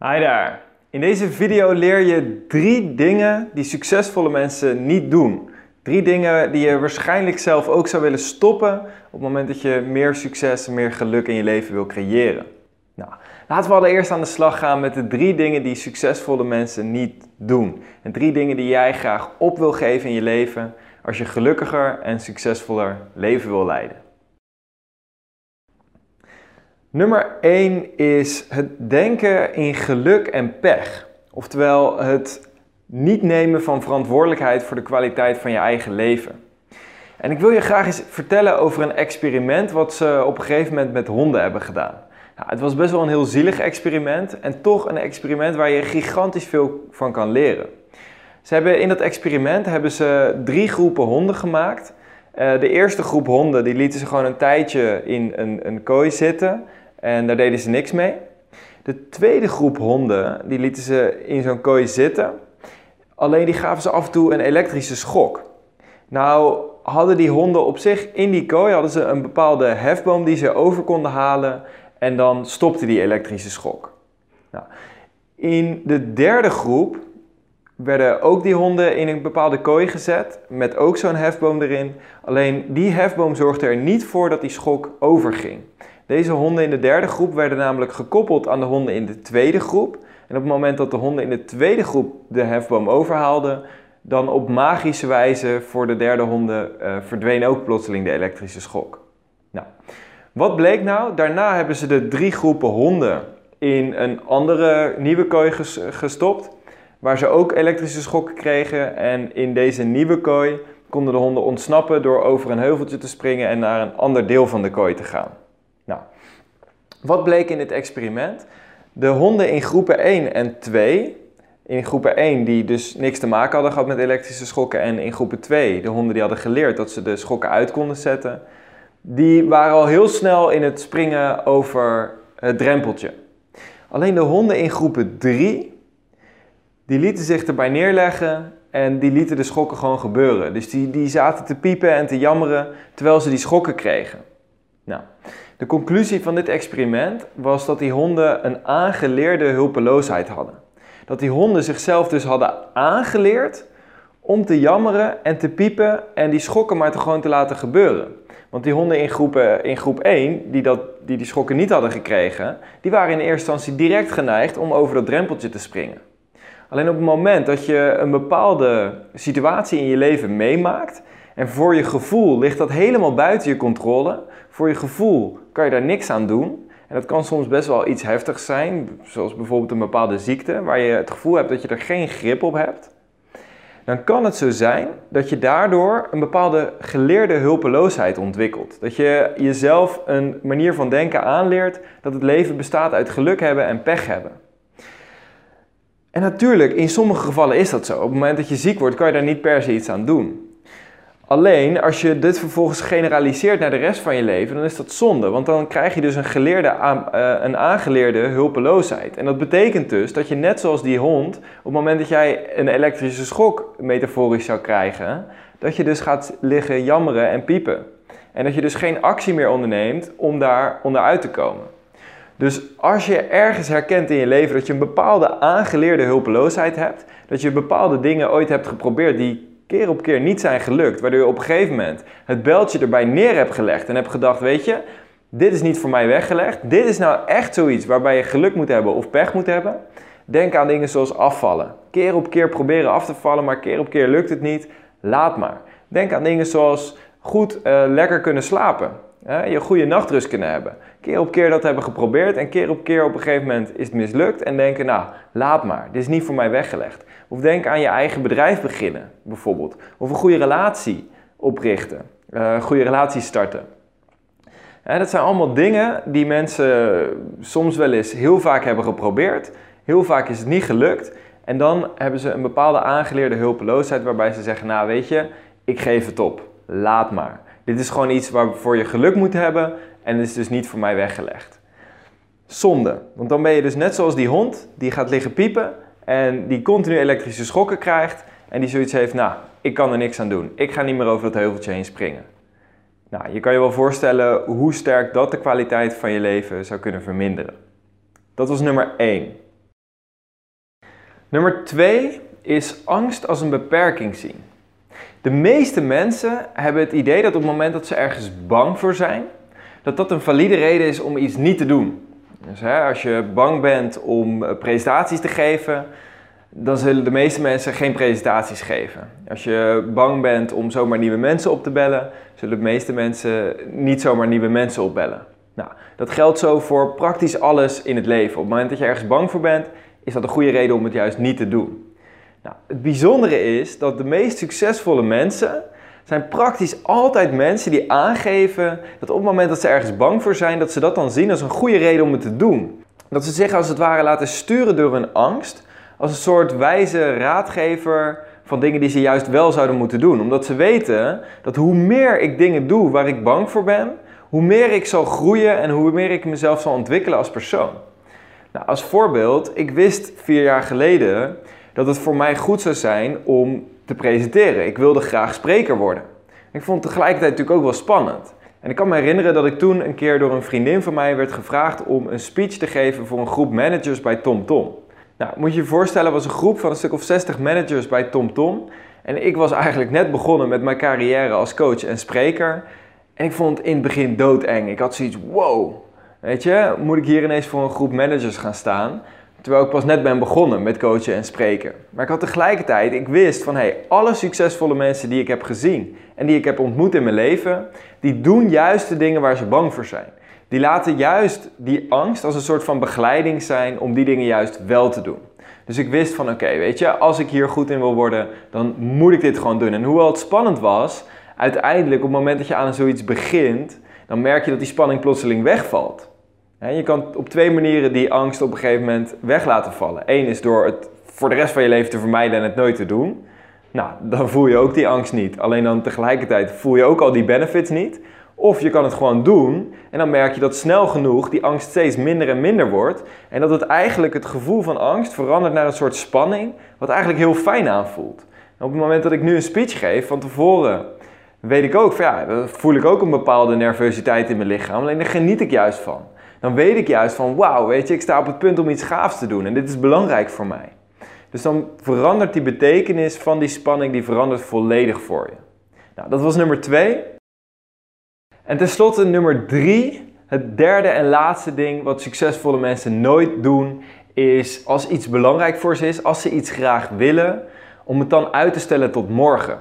Hi daar. In deze video leer je drie dingen die succesvolle mensen niet doen. Drie dingen die je waarschijnlijk zelf ook zou willen stoppen op het moment dat je meer succes en meer geluk in je leven wil creëren. Nou, laten we allereerst aan de slag gaan met de drie dingen die succesvolle mensen niet doen. En drie dingen die jij graag op wil geven in je leven als je gelukkiger en succesvoller leven wil leiden. Nummer 1 is het denken in geluk en pech. Oftewel het niet nemen van verantwoordelijkheid voor de kwaliteit van je eigen leven. En ik wil je graag eens vertellen over een experiment wat ze op een gegeven moment met honden hebben gedaan. Nou, het was best wel een heel zielig experiment en toch een experiment waar je gigantisch veel van kan leren. Ze hebben in dat experiment hebben ze drie groepen honden gemaakt. Uh, de eerste groep honden die lieten ze gewoon een tijdje in een, een kooi zitten en daar deden ze niks mee. De tweede groep honden, die lieten ze in zo'n kooi zitten. Alleen die gaven ze af en toe een elektrische schok. Nou, hadden die honden op zich in die kooi hadden ze een bepaalde hefboom die ze over konden halen en dan stopte die elektrische schok. Nou, in de derde groep werden ook die honden in een bepaalde kooi gezet met ook zo'n hefboom erin. Alleen die hefboom zorgde er niet voor dat die schok overging. Deze honden in de derde groep werden namelijk gekoppeld aan de honden in de tweede groep. En op het moment dat de honden in de tweede groep de hefboom overhaalden, dan op magische wijze voor de derde honden uh, verdween ook plotseling de elektrische schok. Nou, wat bleek nou? Daarna hebben ze de drie groepen honden in een andere nieuwe kooi gestopt, waar ze ook elektrische schokken kregen. En in deze nieuwe kooi konden de honden ontsnappen door over een heuveltje te springen en naar een ander deel van de kooi te gaan. Wat bleek in dit experiment? De honden in groepen 1 en 2, in groepen 1 die dus niks te maken hadden gehad met elektrische schokken en in groepen 2 de honden die hadden geleerd dat ze de schokken uit konden zetten, die waren al heel snel in het springen over het drempeltje. Alleen de honden in groepen 3, die lieten zich erbij neerleggen en die lieten de schokken gewoon gebeuren. Dus die, die zaten te piepen en te jammeren terwijl ze die schokken kregen. Nou, de conclusie van dit experiment was dat die honden een aangeleerde hulpeloosheid hadden. Dat die honden zichzelf dus hadden aangeleerd om te jammeren en te piepen en die schokken maar te gewoon te laten gebeuren. Want die honden in, groepen, in groep 1, die, dat, die die schokken niet hadden gekregen, die waren in eerste instantie direct geneigd om over dat drempeltje te springen. Alleen op het moment dat je een bepaalde situatie in je leven meemaakt en voor je gevoel ligt dat helemaal buiten je controle, voor je gevoel kan je daar niks aan doen. En dat kan soms best wel iets heftigs zijn, zoals bijvoorbeeld een bepaalde ziekte, waar je het gevoel hebt dat je er geen grip op hebt. Dan kan het zo zijn dat je daardoor een bepaalde geleerde hulpeloosheid ontwikkelt. Dat je jezelf een manier van denken aanleert dat het leven bestaat uit geluk hebben en pech hebben. En natuurlijk, in sommige gevallen is dat zo. Op het moment dat je ziek wordt, kan je daar niet per se iets aan doen. Alleen als je dit vervolgens generaliseert naar de rest van je leven, dan is dat zonde. Want dan krijg je dus een, geleerde, uh, een aangeleerde hulpeloosheid. En dat betekent dus dat je net zoals die hond, op het moment dat jij een elektrische schok metaforisch zou krijgen, dat je dus gaat liggen jammeren en piepen. En dat je dus geen actie meer onderneemt om daar onderuit te komen. Dus als je ergens herkent in je leven dat je een bepaalde aangeleerde hulpeloosheid hebt, dat je bepaalde dingen ooit hebt geprobeerd die keer op keer niet zijn gelukt. Waardoor je op een gegeven moment het beltje erbij neer hebt gelegd en hebt gedacht, weet je, dit is niet voor mij weggelegd. Dit is nou echt zoiets waarbij je geluk moet hebben of pech moet hebben. Denk aan dingen zoals afvallen. Keer op keer proberen af te vallen, maar keer op keer lukt het niet. Laat maar. Denk aan dingen zoals goed uh, lekker kunnen slapen. Je goede nachtrust kunnen hebben. Keer op keer dat hebben geprobeerd en keer op keer op een gegeven moment is het mislukt. En denken, nou, laat maar. Dit is niet voor mij weggelegd. Of denk aan je eigen bedrijf beginnen, bijvoorbeeld. Of een goede relatie oprichten. Uh, een goede relatie starten. dat zijn allemaal dingen die mensen soms wel eens heel vaak hebben geprobeerd. Heel vaak is het niet gelukt. En dan hebben ze een bepaalde aangeleerde hulpeloosheid waarbij ze zeggen, nou weet je, ik geef het op. Laat maar. Dit is gewoon iets waarvoor je geluk moet hebben en het is dus niet voor mij weggelegd. Zonde, want dan ben je dus net zoals die hond die gaat liggen piepen en die continu elektrische schokken krijgt en die zoiets heeft, nou, ik kan er niks aan doen. Ik ga niet meer over dat heuveltje heen springen. Nou, je kan je wel voorstellen hoe sterk dat de kwaliteit van je leven zou kunnen verminderen. Dat was nummer 1. Nummer twee is angst als een beperking zien. De meeste mensen hebben het idee dat op het moment dat ze ergens bang voor zijn, dat dat een valide reden is om iets niet te doen. Dus hè, als je bang bent om eh, presentaties te geven, dan zullen de meeste mensen geen presentaties geven. Als je bang bent om zomaar nieuwe mensen op te bellen, zullen de meeste mensen niet zomaar nieuwe mensen opbellen. Nou, dat geldt zo voor praktisch alles in het leven. Op het moment dat je ergens bang voor bent, is dat een goede reden om het juist niet te doen. Nou, het bijzondere is dat de meest succesvolle mensen zijn praktisch altijd mensen die aangeven dat op het moment dat ze ergens bang voor zijn, dat ze dat dan zien als een goede reden om het te doen. Dat ze zich als het ware laten sturen door hun angst, als een soort wijze raadgever van dingen die ze juist wel zouden moeten doen. Omdat ze weten dat hoe meer ik dingen doe waar ik bang voor ben, hoe meer ik zal groeien en hoe meer ik mezelf zal ontwikkelen als persoon. Nou, als voorbeeld, ik wist vier jaar geleden dat het voor mij goed zou zijn om te presenteren. Ik wilde graag spreker worden. Ik vond het tegelijkertijd natuurlijk ook wel spannend. En ik kan me herinneren dat ik toen een keer door een vriendin van mij werd gevraagd om een speech te geven voor een groep managers bij TomTom. Tom. Nou, moet je je voorstellen, was een groep van een stuk of 60 managers bij TomTom. Tom. En ik was eigenlijk net begonnen met mijn carrière als coach en spreker. En ik vond het in het begin doodeng. Ik had zoiets, wow, weet je, moet ik hier ineens voor een groep managers gaan staan? Terwijl ik pas net ben begonnen met coachen en spreken. Maar ik had tegelijkertijd, ik wist van hey, alle succesvolle mensen die ik heb gezien en die ik heb ontmoet in mijn leven, die doen juist de dingen waar ze bang voor zijn. Die laten juist die angst als een soort van begeleiding zijn om die dingen juist wel te doen. Dus ik wist van oké, weet je, als ik hier goed in wil worden, dan moet ik dit gewoon doen. En hoewel het spannend was, uiteindelijk op het moment dat je aan zoiets begint, dan merk je dat die spanning plotseling wegvalt. Je kan op twee manieren die angst op een gegeven moment weg laten vallen. Eén is door het voor de rest van je leven te vermijden en het nooit te doen. Nou, dan voel je ook die angst niet. Alleen dan tegelijkertijd voel je ook al die benefits niet. Of je kan het gewoon doen en dan merk je dat snel genoeg die angst steeds minder en minder wordt. En dat het eigenlijk het gevoel van angst verandert naar een soort spanning, wat eigenlijk heel fijn aanvoelt. En op het moment dat ik nu een speech geef, van tevoren weet ik ook, van, ja, voel ik ook een bepaalde nervositeit in mijn lichaam. Alleen daar geniet ik juist van dan weet ik juist van wauw, weet je, ik sta op het punt om iets gaafs te doen en dit is belangrijk voor mij. Dus dan verandert die betekenis van die spanning, die verandert volledig voor je. Nou, dat was nummer twee. En tenslotte nummer drie, het derde en laatste ding wat succesvolle mensen nooit doen, is als iets belangrijk voor ze is, als ze iets graag willen, om het dan uit te stellen tot morgen.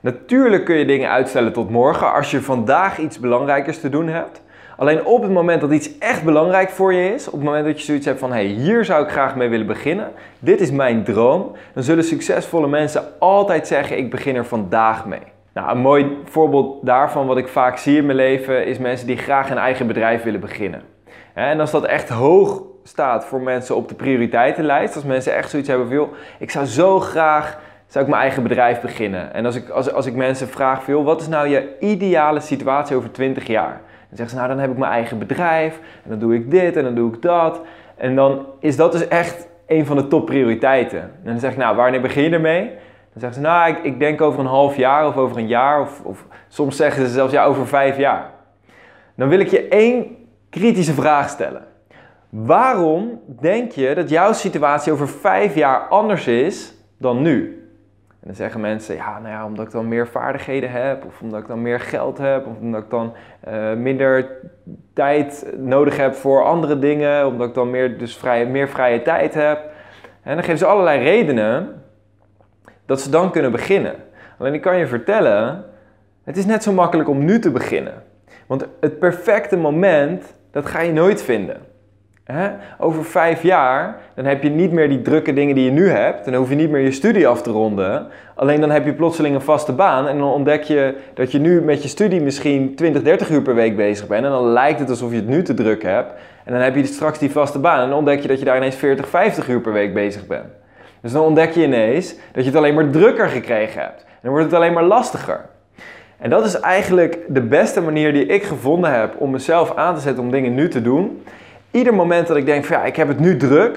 Natuurlijk kun je dingen uitstellen tot morgen als je vandaag iets belangrijkers te doen hebt. Alleen op het moment dat iets echt belangrijk voor je is, op het moment dat je zoiets hebt van hé, hey, hier zou ik graag mee willen beginnen, dit is mijn droom, dan zullen succesvolle mensen altijd zeggen ik begin er vandaag mee. Nou, een mooi voorbeeld daarvan wat ik vaak zie in mijn leven is mensen die graag een eigen bedrijf willen beginnen. En als dat echt hoog staat voor mensen op de prioriteitenlijst, als mensen echt zoiets hebben van ik zou zo graag zou ik mijn eigen bedrijf beginnen. En als ik, als, als ik mensen vraag van wat is nou je ideale situatie over 20 jaar? Dan zeggen ze, nou dan heb ik mijn eigen bedrijf en dan doe ik dit en dan doe ik dat. En dan is dat dus echt een van de topprioriteiten. En dan zeg ik, nou wanneer begin je ermee? Dan zeggen ze, nou ik, ik denk over een half jaar of over een jaar of, of soms zeggen ze zelfs ja over vijf jaar. Dan wil ik je één kritische vraag stellen. Waarom denk je dat jouw situatie over vijf jaar anders is dan nu? Dan zeggen mensen, ja, nou ja, omdat ik dan meer vaardigheden heb, of omdat ik dan meer geld heb, of omdat ik dan uh, minder tijd nodig heb voor andere dingen, omdat ik dan meer, dus vrije, meer vrije tijd heb. En dan geven ze allerlei redenen dat ze dan kunnen beginnen. Alleen ik kan je vertellen, het is net zo makkelijk om nu te beginnen. Want het perfecte moment, dat ga je nooit vinden. Over vijf jaar, dan heb je niet meer die drukke dingen die je nu hebt. Dan hoef je niet meer je studie af te ronden. Alleen dan heb je plotseling een vaste baan. En dan ontdek je dat je nu met je studie misschien 20, 30 uur per week bezig bent. En dan lijkt het alsof je het nu te druk hebt. En dan heb je straks die vaste baan. En dan ontdek je dat je daar ineens 40, 50 uur per week bezig bent. Dus dan ontdek je ineens dat je het alleen maar drukker gekregen hebt. En dan wordt het alleen maar lastiger. En dat is eigenlijk de beste manier die ik gevonden heb om mezelf aan te zetten om dingen nu te doen ieder moment dat ik denk van ja, ik heb het nu druk.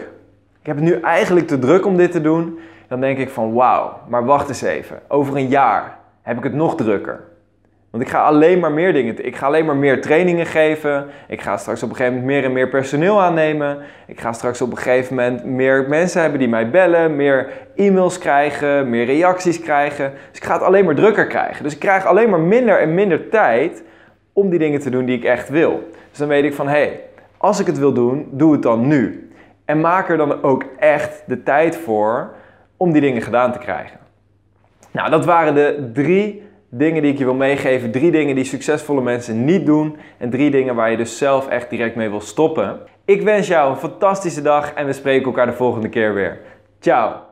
Ik heb het nu eigenlijk te druk om dit te doen. Dan denk ik van wauw, maar wacht eens even. Over een jaar heb ik het nog drukker. Want ik ga alleen maar meer dingen. Ik ga alleen maar meer trainingen geven. Ik ga straks op een gegeven moment meer en meer personeel aannemen. Ik ga straks op een gegeven moment meer mensen hebben die mij bellen, meer e-mails krijgen, meer reacties krijgen. Dus ik ga het alleen maar drukker krijgen. Dus ik krijg alleen maar minder en minder tijd om die dingen te doen die ik echt wil. Dus dan weet ik van hé, hey, als ik het wil doen, doe het dan nu. En maak er dan ook echt de tijd voor om die dingen gedaan te krijgen. Nou, dat waren de drie dingen die ik je wil meegeven. Drie dingen die succesvolle mensen niet doen. En drie dingen waar je dus zelf echt direct mee wil stoppen. Ik wens jou een fantastische dag en we spreken elkaar de volgende keer weer. Ciao!